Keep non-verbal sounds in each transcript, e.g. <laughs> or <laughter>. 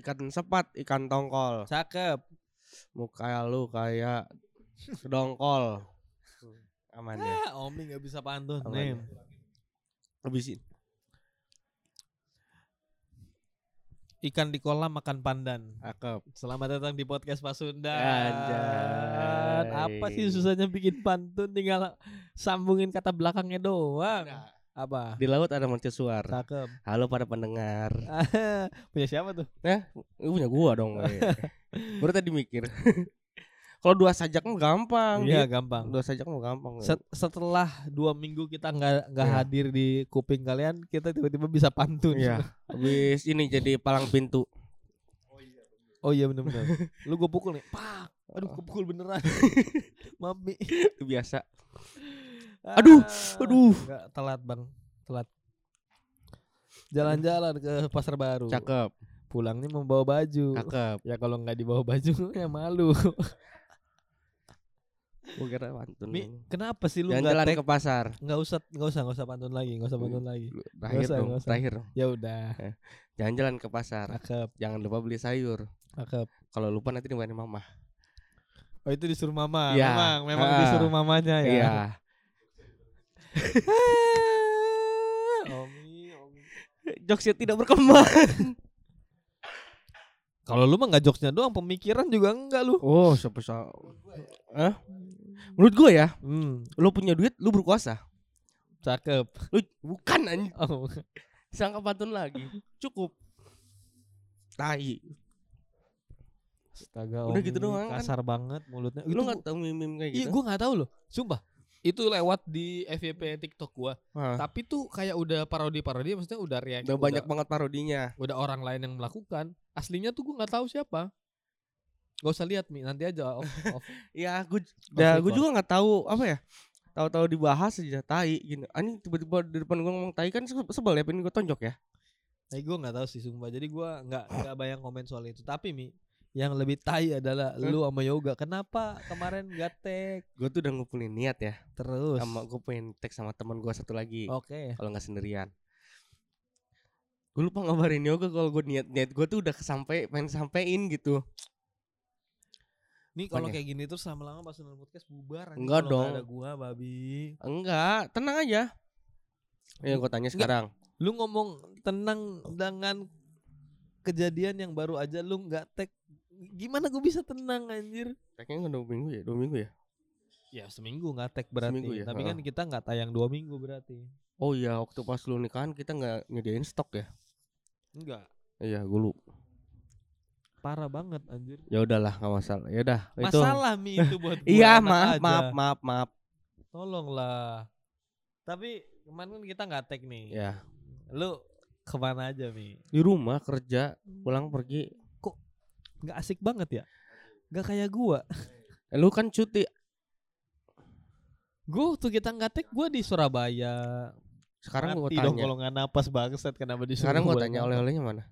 Ikan sepat, ikan tongkol. Cakep. Muka lu kayak dongkol. Aman ya. Ah, Omi nggak bisa pantun. Aman Nih. ya. Habisin. Ikan di kolam makan pandan. Cakep. Selamat datang di podcast Pasundan. Anjay. Apa sih susahnya bikin pantun tinggal sambungin kata belakangnya doang. Nah, Apa? di laut ada mercusuar. Cakep. Halo para pendengar. <laughs> Punya siapa tuh? Ini punya gua dong. eh. Baru tadi mikir. <laughs> Kalau dua sajak mah gampang. Iya, Dit. gampang. Dua sajak mah gampang. Set- setelah dua minggu kita nggak nggak Iya. hadir di kuping kalian, kita tiba-tiba bisa pantun. Iya. Habis ini jadi palang pintu. Oh iya benar-benar. Lu gue pukul nih. Pak. Aduh, gue pukul beneran. <laughs> Maaf, Mi. Itu biasa. Aduh, Ah, aduh. Nggak, telat, Bang. Telat. Jalan-jalan ke pasar baru. Cakep. Pulangnya membawa baju. Cakep. Ya kalau nggak dibawa baju <laughs> ya malu. Kira pantun. Mi, kenapa sih lu nggak ke pasar. nggak usah nggak usah nggak usah pantun lagi, nggak usah pantun lagi. Terakhir usah, dong, usah. terakhir. Ya udah. Jalan-jalan ke pasar. Cakep, Jangan lupa beli sayur. cakep. Kalau lupa nanti dimarahin mama. Oh itu disuruh mama. Iya. Memang, memang Ah. disuruh mamanya ya. Iya. <laughs> Omi, Omi. Jokesnya tidak berkembang. Kalau lu mah nggak jokesnya doang, pemikiran juga enggak lu. Oh, siapa sa- Hah? Menurut gue ya, Hmm, lu punya duit, lu berkuasa. cakep. Lu bukan anjing. Oh, Sangka pantun lagi. Cukup. Tai. astaga. Udah Omi, gitu doang kan. Kasar banget mulutnya. Lu Itu enggak tahu meme-meme kayak Iya, gitu? gue nggak tahu loh. Sumpah. Itu lewat di FYP TikTok gua. Tapi tuh kayak udah parodi-parodi maksudnya udah reaksi. Udah banyak banget parodinya. udah orang lain yang melakukan. Aslinya tuh gua nggak tahu siapa. Gak usah lihat Mi, nanti aja off, <laughs> off. Ya, gue ya, gue juga nggak tahu apa ya. Tahu-tahu dibahas aja tai gini. Anjing tiba-tiba di depan gua ngomong tai kan se- sebel ya pengen gue tonjok ya. Nah, gue nggak tahu sih sumpah. Jadi gua nggak nggak bayang komen soal itu. Tapi Mi, yang lebih tai adalah lu sama Yoga. Kenapa kemarin gak tag Gue tuh udah ngumpulin niat ya. terus? Sama gue pengen tag sama teman gue satu lagi. Oke. Kalau nggak sendirian. Gue lupa ngabarin yoga kalau gue niat niat gue tuh udah kesampai pengen sampein gitu. Nih kalau kayak gini terus lama-lama pas nonton podcast bubar. Enggak dong. ada gua babi. Enggak, tenang aja. Ya gue tanya sekarang. Lu ngomong tenang dengan kejadian yang baru aja lu nggak tag gimana gue bisa tenang anjir Tagnya nggak dua minggu ya? Dua minggu ya? ya seminggu nggak tag berarti Seminggu ya, tapi kan kita nggak tayang dua minggu berarti Oh iya, waktu pas lu nikahan kita nggak nyediain stok ya? enggak Iya, gue lupa. parah banget anjir Ya udahlah, nggak masalah. Ya udah, itu. masalah mi itu buat <laughs> gua Iya, maaf, aja. maaf, maaf, maaf. tolonglah tapi kemarin kan kita nggak tag nih Ya, lu ke mana aja mi di rumah kerja, pulang pergi. Nggak asik banget ya nggak kayak gua Eh, lu kan cuti. gua tuh kita nggak tag gua di Surabaya Sekarang gue Mati dong tanya. kalau nggak napas bangsat kenapa di Sekarang gue Surabaya tanya nggak oleh-olehnya mana?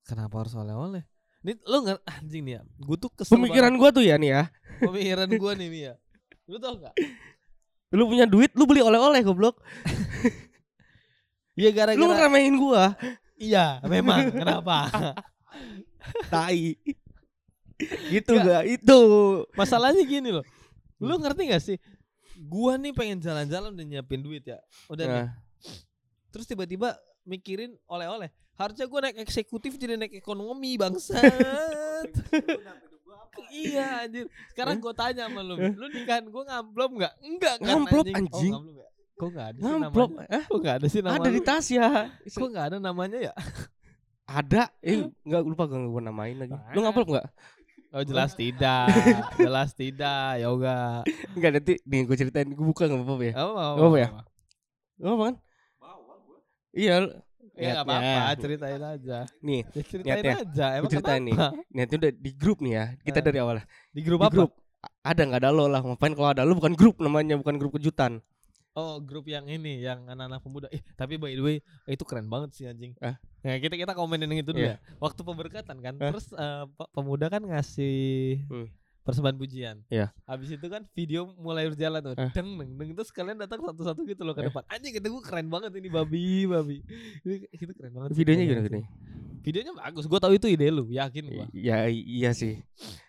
Kenapa harus oleh-oleh? Ini lo nggak anjing nih ya. Gue tuh kesel Pemikiran gue tuh ya nih ya. pemikiran gue nih Mia. Lu tau gak? Lu punya duit, lu beli oleh-oleh goblok. <laughs> Iya Lu gara-gara ngeremehin gua. Iya memang Kenapa? Tai. gitu Nggak. gak? Itu. Masalahnya gini loh Lu ngerti gak sih? Gua nih pengen jalan-jalan dan nyiapin duit ya Udah nih Nah, Terus tiba-tiba mikirin oleh-oleh Harusnya gue naik eksekutif jadi naik ekonomi bangsat Iya anjir Sekarang gue tanya sama lu Lu nikahan gue ngamplop gak? Enggak kan Ngamplop, anjing, anjing. Oh, ngamplop ya? Kok gak ada sih ngamplop. namanya? Eh, Kok gak ada sih nama ada di tas ya. Kok gak ada namanya ya? Ada. Eh, enggak lupa gak gue namain lagi. Lu ngamplop enggak? Oh jelas tidak <laughs> Jelas tidak Yoga Enggak nanti nih gue ceritain gue buka enggak apa-apa ya. Apa mau Nggak apa ya? Enggak apa kan? Iya. Ya gak apa-apa Ceritain aja Nih, ya, Ceritain niatnya. aja Emang ceritain nih. Niatnya udah di grup nih ya. Kita Eh. dari awal. Di grup Di apa? grup. Ada nggak ada lo lah. Ngapain kalau ada lo bukan grup namanya, bukan grup kejutan. Oh grup yang ini Yang anak-anak pemuda Eh tapi by the way Itu keren banget sih anjing Ah. Nah kita kita komenin yang itu dulu Iya. ya Waktu pemberkatan kan Ah. Terus eh, pe- pemuda kan ngasih Hmm. Persembahan pujian Iya. Habis itu kan video mulai berjalan tuh Ah. Deng deng deng Terus kalian datang satu-satu gitu loh ke Eh. depan Anjing kata gue keren banget ini babi babi Itu, itu keren banget Videonya gimana gini? sih. Videonya bagus. Gue tahu itu ide lu, yakin gua. Ya iya sih.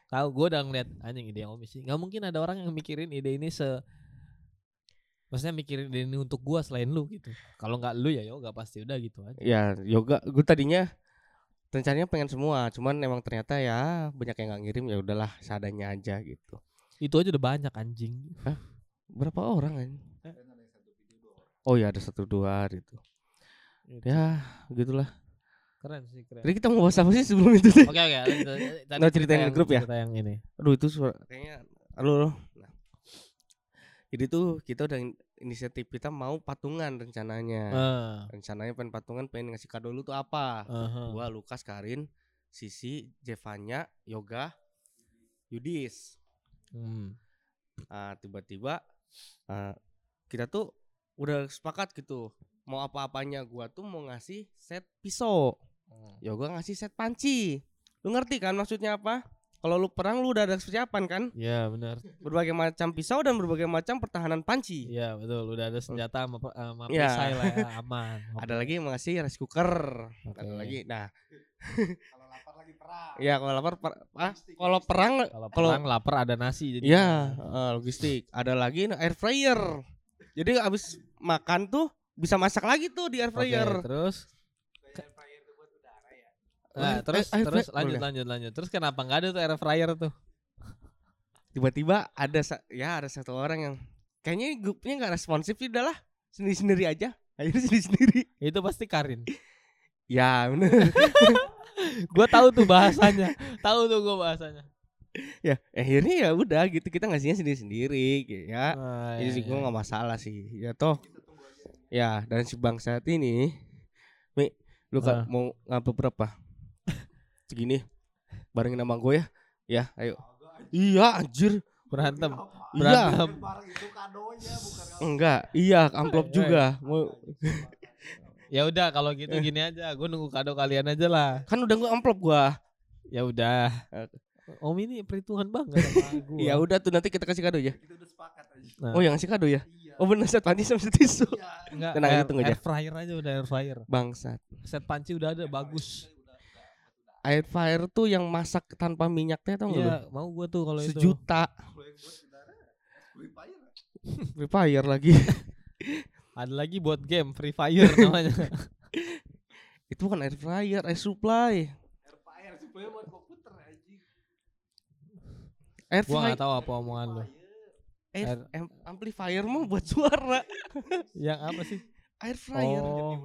Tahu gue udah ngeliat anjing ide Omi sih. Gak mungkin ada orang yang mikirin ide ini se Maksudnya mikirin ini untuk gua selain lu gitu. Kalau nggak lu ya yoga pasti udah gitu aja. Ya yoga gue tadinya rencananya pengen semua, cuman emang ternyata ya banyak yang nggak ngirim ya udahlah seadanya aja gitu. Itu aja udah banyak anjing. Berapa orang kan? Oh ya ada satu dua gitu. Ya gitulah. Keren sih keren. Jadi kita mau bahas apa sih sebelum itu? Oke oke. lanjut. Tadi Nah, cerita ceritain grup ya? Cerita yang ini. Aduh itu suara kayaknya halo. Jadi tuh kita udah in- inisiatif kita mau patungan rencananya. Ah, Rencananya pengen patungan pengen ngasih kado lu tuh apa? aha. Gua Lukas Karin, Sisi, Jevanya, Yoga, Yudis. Hmm. Ah tiba-tiba ah, kita tuh udah sepakat gitu. Mau apa-apanya gua tuh mau ngasih set pisau. Yoga ngasih set panci. Lu ngerti kan maksudnya apa? Kalau lu perang lu udah ada persiapan kan? Iya benar. Berbagai macam pisau dan berbagai macam pertahanan panci. Iya betul. Udah ada senjata sama, sama Iya. perisai lah ya, aman. <laughs> Ada lagi yang ngasih rice cooker. Ada Oke. lagi. Nah, <laughs> Kalau lapar lagi perang. ya kalau lapar per- ah, kalau perang Kalau perang lapar ada nasi jadi. ya eh, logistik. Ada lagi air fryer. Jadi abis makan tuh bisa masak lagi tuh di air fryer. terus Air fryer itu buat udara ya. Nah, Eh, terus air terus lanjut boleh. lanjut lanjut. Terus kenapa nggak ada tuh air fryer tuh? Tiba-tiba ada ya ada satu orang yang kayaknya grupnya nggak responsif sih udahlah sendiri-sendiri aja. Akhirnya <laughs> sendiri-sendiri. Itu pasti Karin. <laughs> Ya bener. <laughs> gua tahu tuh bahasanya. tahu tuh gua bahasanya. ya akhirnya ya udah gitu kita ngasihnya sendiri-sendiri gitu ya. Ah, Ini iya, sih iya. gue nggak masalah sih. Ya toh. Ya dan si bang saat ini, Mi, lu kan mau ngapa berapa? Segini, barengin sama gue ya. Ya, ayo. Iya anjir. berantem. Iya. Berantem. Barang itu kadonya bukan kalau Enggak, iya amplop Eh, juga. Mau <laughs> Ya udah kalau gitu Eh. gini aja. Gua nunggu kado kalian aja lah. kan udah gue amplop gua. Ya udah. Oke. Om ini perhitungan banget sama. <laughs> Ya udah tuh nanti kita kasih kado ya. kita udah sepakat aja. Nah. Oh, yang ngasih kado ya. Iya. Oh bener set panci sama set tisu. Iya. Enggak, Tenang, air, hitung aja. air fryer aja udah air fryer. Bangsat. Set panci udah ada bagus. Air fryer tuh yang masak tanpa minyaknya tau enggak Iya, mau gua tuh kalau itu. Sejuta. Free <laughs> Fire. Free Fire lagi. <laughs> Ada lagi buat game Free Fire namanya. <laughs> Itu bukan air fryer, air supply. Air Fire supaya buat komputer anjing. Air gua fryer. nggak tahu apa omongan lu. Air, Air- am- amplifier mah buat suara. Yang apa sih? Air fryer. Oh.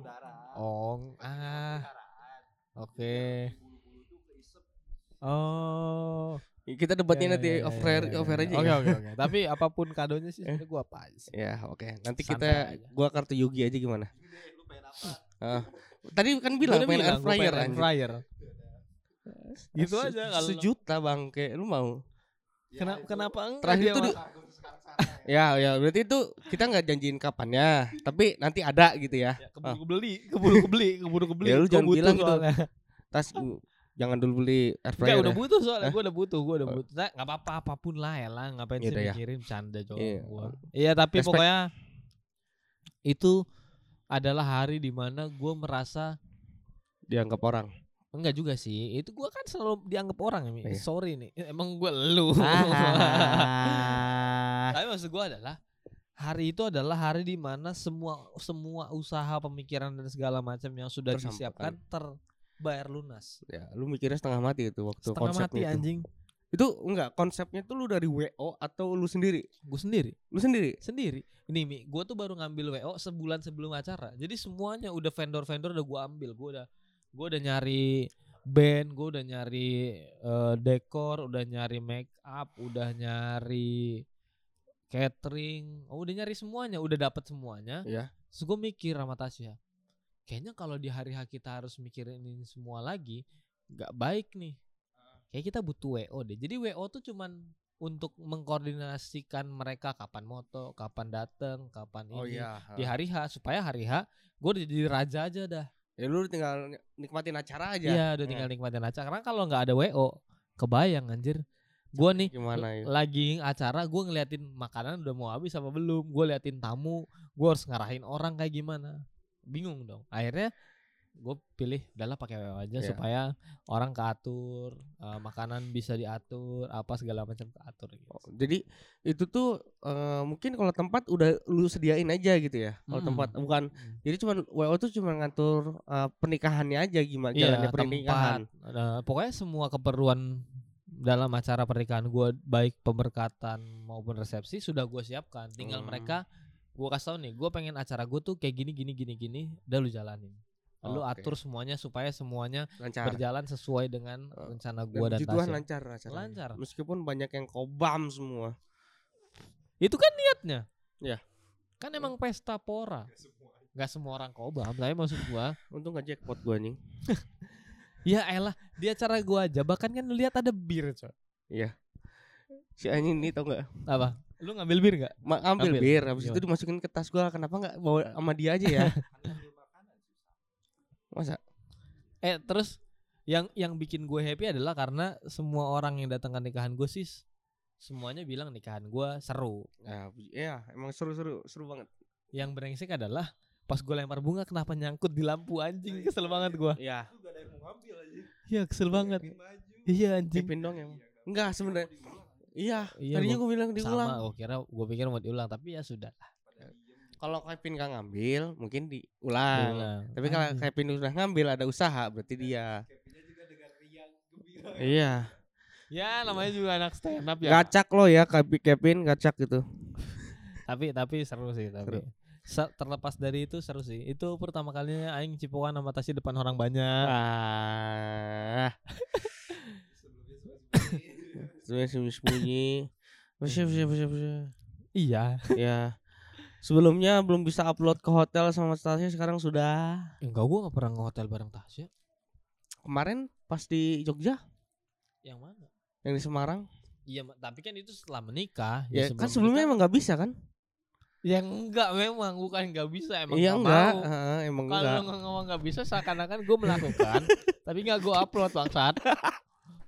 Oh, ah. Udaraan. Oke. Tuh keisep. Oh. Kita debatnya Ya, nanti ya, ya, off ya, air, ya, off air ya. aja. Oke, ya? oke, oke. Tapi apa pun kadonya sih Eh. sebenarnya gua apa aja sih. Ya, oke. Nanti Santai kita aja. gua kartu Yugi aja gimana? Ini deh, lu pengen apa? Ah. Tadi kan bilang pengen air fryer air anjing. fryer. Gitu aja kalau sejuta bang kayak lu mau Ya, Kenapa itu kenapa enggak Terakhir tuh sekarang-sekarang ya. ya ya berarti itu kita nggak janjiin kapannya tapi nanti ada gitu ya Ya, keburu kebeli, keburu kebeli, keburu kebeli. Ya, lu jangan bilang gitu. soalnya. tas jangan dulu beli air fryer udah ya. butuh soalnya gua udah butuh, gua udah Oh. butuh. Nah, enggak apa-apa apa pun lah ya lah, ngapain sih Yaudah ya. mikirin canda coba Iya. Iya, tapi Respect. pokoknya itu adalah hari di mana gua merasa dianggap orang enggak juga sih. Itu gua kan selalu dianggap orang ya. Iya. Sorry nih. <laughs> Emang gua lu. Ah. <laughs> Tapi maksud gua adalah hari itu adalah hari di mana semua semua usaha pemikiran dan segala macam yang sudah Tersampaikan. disiapkan terbayar lunas. ya lu mikirnya setengah mati itu waktu Setengah konsepnya mati itu. anjing. itu enggak konsepnya tuh lu dari WO atau lu sendiri Gue sendiri, lu sendiri sendiri. Ini Mi, gue tuh baru ngambil WO sebulan sebelum acara. Jadi semuanya udah vendor-vendor udah gue ambil. Gue udah gue udah nyari band, gue udah nyari eh, dekor, udah nyari make up, udah nyari catering, oh, udah nyari semuanya, udah dapat semuanya. ya Terus gue mikir sama Tasya, kayaknya kalau di hari H kita harus mikirin ini semua lagi, nggak baik nih. Kayak kita butuh WO deh. Jadi WO tuh cuman untuk mengkoordinasikan mereka kapan moto, kapan dateng, kapan oh ini iya di hari H supaya hari H gue jadi raja aja dah. ya lu tinggal nikmatin acara aja Iya, udah tinggal nikmatin acara. Karena kalau nggak ada WO, kebayang anjir. Gue nih gimana ya lagi acara gue ngeliatin makanan udah mau habis apa belum gue liatin tamu gue harus ngarahin orang kayak gimana bingung dong akhirnya gue pilih udahlah pakai WO aja Iya. supaya orang keatur eh, makanan bisa diatur apa segala macam keatur gitu. Oh, Jadi itu tuh eh, mungkin kalau tempat udah lu sediain aja gitu ya. Kalau Mm-mm. tempat bukan Mm. jadi cuma WO tuh cuma ngatur eh, pernikahannya aja gimana jalannya pernikahan. tempat. Pokoknya semua keperluan dalam acara pernikahan gue baik pemberkatan maupun resepsi sudah gue siapkan. Tinggal Hmm. mereka gue kasih tau nih, gue pengen acara gue tuh kayak gini gini gini gini, udah lu jalanin. Lu Oke. atur semuanya supaya semuanya Lancar. berjalan sesuai dengan Oh, rencana Dan gue dan, puji Tuhan Tasya. lancar acaranya. Lancar. Meskipun banyak yang kobam semua. Itu kan niatnya. Iya. Kan emang pesta pora. Gak semua orang kobam, tapi maksud gua, <laughs> Untung gak jackpot gua nih. <laughs> ya elah, di acara gua aja bahkan kan lu lihat ada bir, coy. Iya. Si anjing ini tau gak? Apa? Lu ngambil bir gak? Ma ambil Ambil. bir, habis itu Gimana? dimasukin ke tas gua. Kenapa nggak bawa sama dia aja ya? <laughs> Masa? Eh, terus yang yang bikin gue happy adalah karena semua orang yang datang ke nikahan gue sih semuanya bilang nikahan gua seru. Ya, iya, emang seru-seru, seru banget. Yang brengsek adalah pas gue lempar bunga kenapa nyangkut di lampu anjing kesel banget gua. Iya. Itu. Iya, kesel banget. Iya anjing. Kevin dong emang. Enggak sebenarnya. Iya, Iya, tadinya gua- gua bilang diulang. Sama, gue kira gue pikir mau diulang tapi ya sudah. Kalau Kevin gak ngambil, mungkin diulang. Diulang. Tapi kalau. Kevin udah ngambil ada usaha, berarti dia. Kevinnya juga dengan riang gembira. Iya. Ya namanya juga anak stand up ya. Gacak lo ya Kevi- Kevin, gacak gitu. <laughs> Tapi tapi seru sih tapi. Se- terlepas dari itu seru sih. Itu pertama kalinya aing cipokan sama Tasya depan orang banyak. Ah, <laughs> sebenarnya sembunyi-sembunyi. Masih, <laughs> masih, masih, masih. Iya. Ya. Sebelumnya belum bisa upload ke hotel sama Tasya, sekarang sudah. Enggak gua gak pernah nge-hotel bareng Tasya. Kemarin pas di Jogja, Yang mana? yang di Semarang. Iya, tapi kan itu setelah menikah. Ya, sebelum kan sebelumnya menikah- emang nggak bisa kan? Ya enggak memang bukan nggak bisa emang Iya nggak enggak, mau. Heeh, emang Kalau enggak. lu ngomong nggak bisa seakan-akan gue melakukan, <laughs> tapi nggak gue upload bangsat.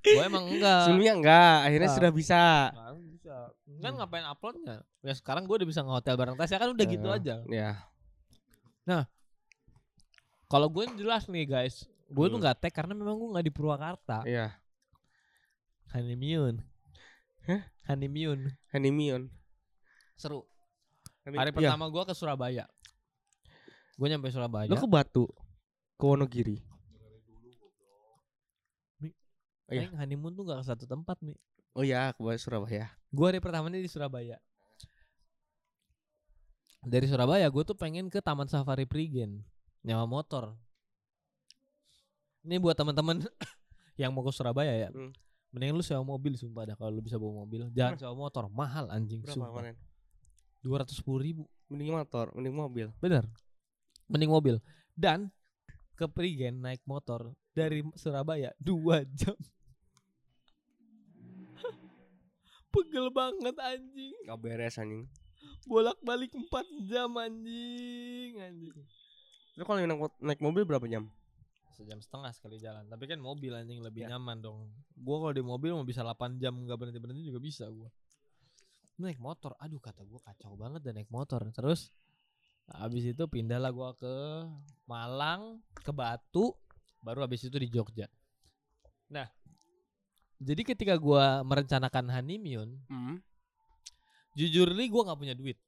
Gue emang enggak. Sebelumnya enggak, akhirnya Ah. sudah bisa. Bisa. Kan ngapain uploadnya? Ya sekarang gue udah bisa nge-hotel bareng Tasya kan udah gitu Eh, aja. Ya. Kalau gue jelas nih guys, gue tuh Hmm. nggak tag karena memang gue nggak di Purwakarta. Iya. Honeymoon. Hah? Honeymoon. Honeymoon. Seru. Hari Iya. pertama gue ke Surabaya. Gue nyampe Surabaya. Lo ke Batu, ke Wonogiri. Iya. Aing honeymoon tuh gak ke satu tempat nih. Oh ya, ke Surabaya. Gue hari pertamanya di Surabaya. Dari Surabaya gue tuh pengen ke Taman Safari Prigen nyawa motor. Ini buat teman-teman <coughs> yang mau ke Surabaya ya. Hmm. Mending lu sewa mobil sumpah dah kalau lu bisa bawa mobil. Jangan sewa motor, mahal anjing Berapa sumpah. kemarin? Dua ratus ribu. Mending motor, mending mobil. Bener. Mending mobil. Dan ke Prigen naik motor dari Surabaya dua jam. Pegel banget anjing. Gak beres anjing. Bolak-balik 4 jam anjing, anjing. Lo kalau naik, naik mobil berapa jam? Sejam setengah sekali jalan. Tapi kan mobil anjing lebih Ya. nyaman dong. Gua kalau di mobil mau bisa 8 jam nggak berhenti-berhenti juga bisa gua. Naik motor, aduh kata gua kacau banget dan naik motor. Terus habis itu pindahlah gua ke Malang, ke Batu, baru habis itu di Jogja. Nah, jadi ketika gua merencanakan honeymoon, Hmm. jujur nih gua nggak punya duit.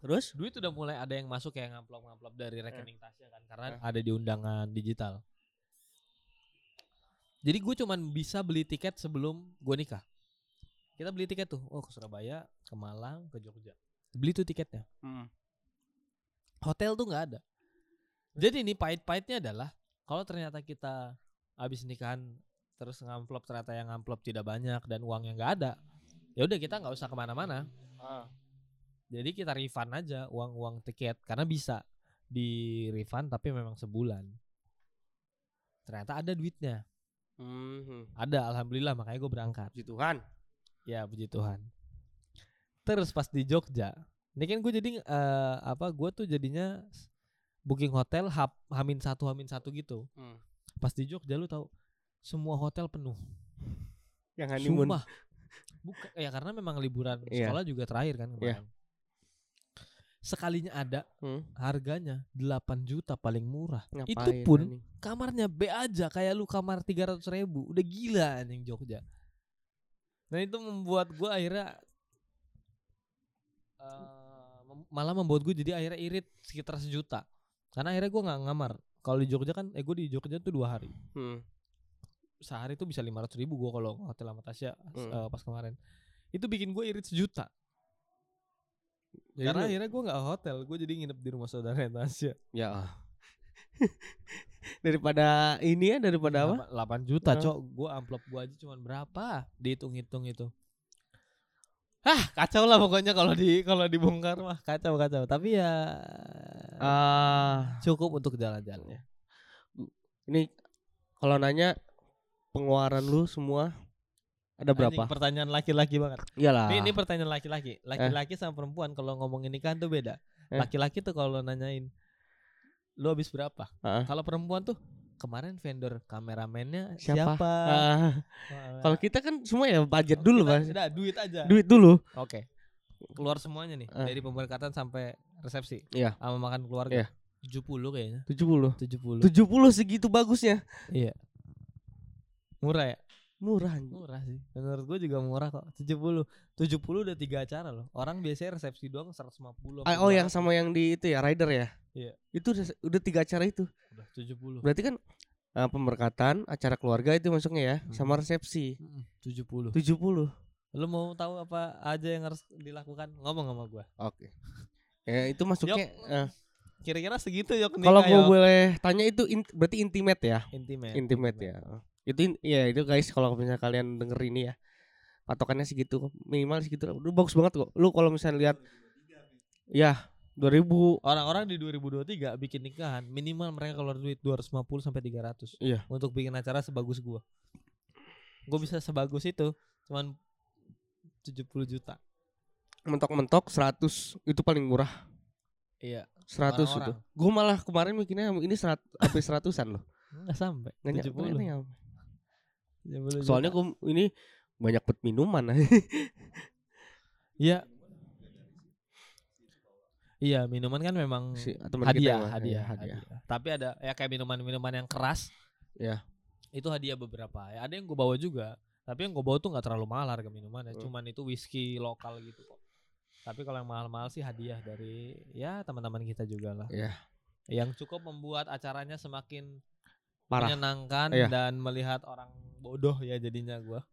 Terus? duit udah mulai ada yang masuk kayak ngamplop-ngamplop dari rekening Tasya kan karena Eh. ada di undangan digital. Jadi gue cuman bisa beli tiket sebelum gue nikah. Kita beli tiket tuh, oh ke Surabaya, ke Malang, ke Jogja. Beli tuh tiketnya. Hmm. Hotel tuh nggak ada. Jadi ini pahit-pahitnya adalah kalau ternyata kita habis nikahan terus ngamplop ternyata yang ngamplop tidak banyak dan uangnya nggak ada, ya udah kita nggak usah ke mana-mana. Ah. Jadi kita refund aja uang-uang tiket karena bisa di refund tapi memang sebulan. Ternyata ada duitnya. Hmm. Ada alhamdulillah makanya gue berangkat. Puji Tuhan. Ya puji Tuhan. Terus pas di Jogja, ini kan gue jadi eh, apa? Gue tuh jadinya booking hotel hap, hamin satu hamin satu gitu. Hmm. Pas di Jogja lu tahu semua hotel penuh. Yang honeymoon. Sumpah. Buka, ya karena memang liburan Iya. sekolah juga terakhir kan kemarin. sekalinya ada Hmm. harganya 8 juta paling murah. Ngapain Itu pun kamarnya B aja kayak lu kamar 300 ribu udah gila anjing Jogja. Nah itu membuat gua akhirnya mem- malah membuat gue jadi akhirnya irit sekitar sejuta. Karena akhirnya gua nggak ngamar. Kalau di Jogja kan, eh gue di Jogja tuh dua hari. Hmm. Sehari tuh bisa 500 ribu gue kalau hotel sama Tasya Hmm. eh, pas kemarin. Itu bikin gue irit sejuta. Jadi Karena akhirnya gue nggak hotel, gue jadi nginep di rumah saudara Tasya. ya <laughs> daripada ini ya daripada apa 8 juta, Hah? cok. Gua amplop gua aja cuman berapa? Dihitung-hitung itu. Ah, kacau lah pokoknya kalau di kalau dibongkar mah kacau kacau. Tapi ya ah cukup untuk jalan-jalan. ini kalau nanya pengeluaran lu semua ada berapa Anjing, pertanyaan laki-laki banget. iyalah Ini, ini pertanyaan laki-laki. Laki-laki sama perempuan kalau ngomongin nikahan tuh beda. Eh. Laki-laki tuh kalau nanyain lu habis berapa? Ah. Kalau perempuan tuh kemarin vendor kameramennya Siapa? siapa? Wah, kalau kita kan semua ya budget dulu kita- mas Udah duit aja. duit dulu Oke. Keluar semuanya nih Ah. dari pemberkatan sampai resepsi. Iya. Sama makan keluarga. Iya. 70 kayaknya. 70 70. 70 segitu bagusnya Iya. Murah ya? murah anjing. Murah sih. Menurut gue juga murah kok. 70. 70 udah tiga acara loh. Orang biasanya resepsi doang 150. Ah, oh yang sama yang di itu ya rider ya Iya. itu udah, udah tiga acara itu udah 70. berarti kan ah, pemberkatan acara keluarga itu masuknya ya Hmm. sama resepsi Mm-mm, 70. 70 Lu mau tahu apa aja yang harus dilakukan? Ngomong sama gua. oke ya itu masuknya eh, Kira-kira segitu yuk kalau gue boleh tanya itu in- berarti intimate ya intimate. intimate ya itu ya itu guys kalau misalnya kalian denger ini ya patokannya segitu minimal segitu udah bagus banget kok lu kalau misalnya lihat ya 2000 Orang-orang di 2023 bikin nikahan minimal mereka keluar duit 250 sampai 300. Iya. Untuk bikin acara sebagus gua. Gua bisa sebagus itu cuman 70 juta. mentok-mentok 100 itu paling murah Iya. 100 itu Orang-orang. gue malah kemarin mikirnya ini 100 sampai seratusan loh Enggak sampai. Nggak nyampe, 70. nggak nyampe. 70 soalnya juta. gue ini banyak buat minuman Iya. Iya, minuman kan memang si teman hadiah, kita mah. hadiah, Iya, hadiah, Tapi ada ya kayak minuman-minuman yang keras. Iya. Itu hadiah beberapa. Ya, ada yang gue bawa juga. Tapi yang gue bawa tuh nggak terlalu mahal harga minumannya. Hmm. Cuman itu whisky lokal gitu kok. Tapi kalau yang mahal-mahal sih hadiah dari ya teman-teman kita juga lah. Iya. Yang cukup membuat acaranya semakin parah menyenangkan Iya. dan melihat orang bodoh ya jadinya gua.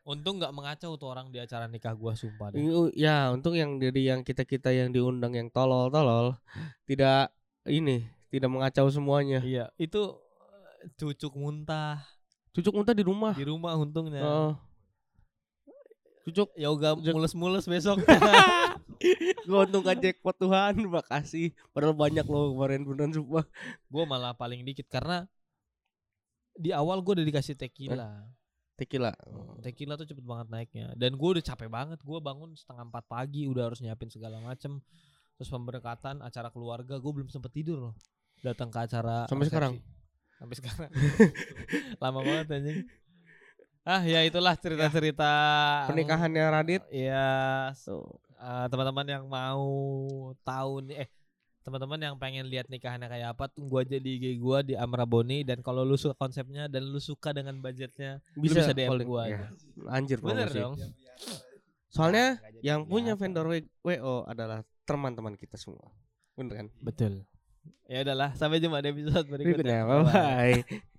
Untung nggak mengacau tuh orang di acara nikah gua sumpah deh. Ini- ya untung yang dari yang kita kita yang diundang yang tolol tolol tidak ini tidak mengacau semuanya Iya, itu eh, cucuk muntah cucuk muntah di rumah di rumah untungnya. Heeh. cucuk Yoga Cucuk. mulus-mulus besok. <laughs> gue untung gak jackpot Tuhan makasih padahal banyak loh kemarin beneran sumpah gua malah paling dikit karena di awal gua udah dikasih tequila. tequila? Tequila tuh cepet banget naiknya. Dan gue udah capek banget gue bangun setengah empat pagi udah harus nyiapin segala macem. Terus pemberkatan acara keluarga gue belum sempet tidur loh. Datang ke acara Sampai resepsi. sekarang? sampai sekarang. <laughs> Lama banget anjing. Ah ya itulah cerita-cerita pernikahannya Radit. Ya s- tuh. Eh, teman-teman yang mau tahu nih eh teman-teman yang pengen lihat nikahannya kayak apa tunggu aja di IG gua di Amraboni dan kalau lu suka konsepnya dan lu suka dengan budgetnya bisa, bisa DM calling. gua Ya. anjir bener promosi. dong soalnya jadi yang punya kelihatan. vendor WO adalah teman-teman kita semua bener kan Betul. Ya udahlah, sampai jumpa di episode berikutnya. berikutnya bye bye <laughs>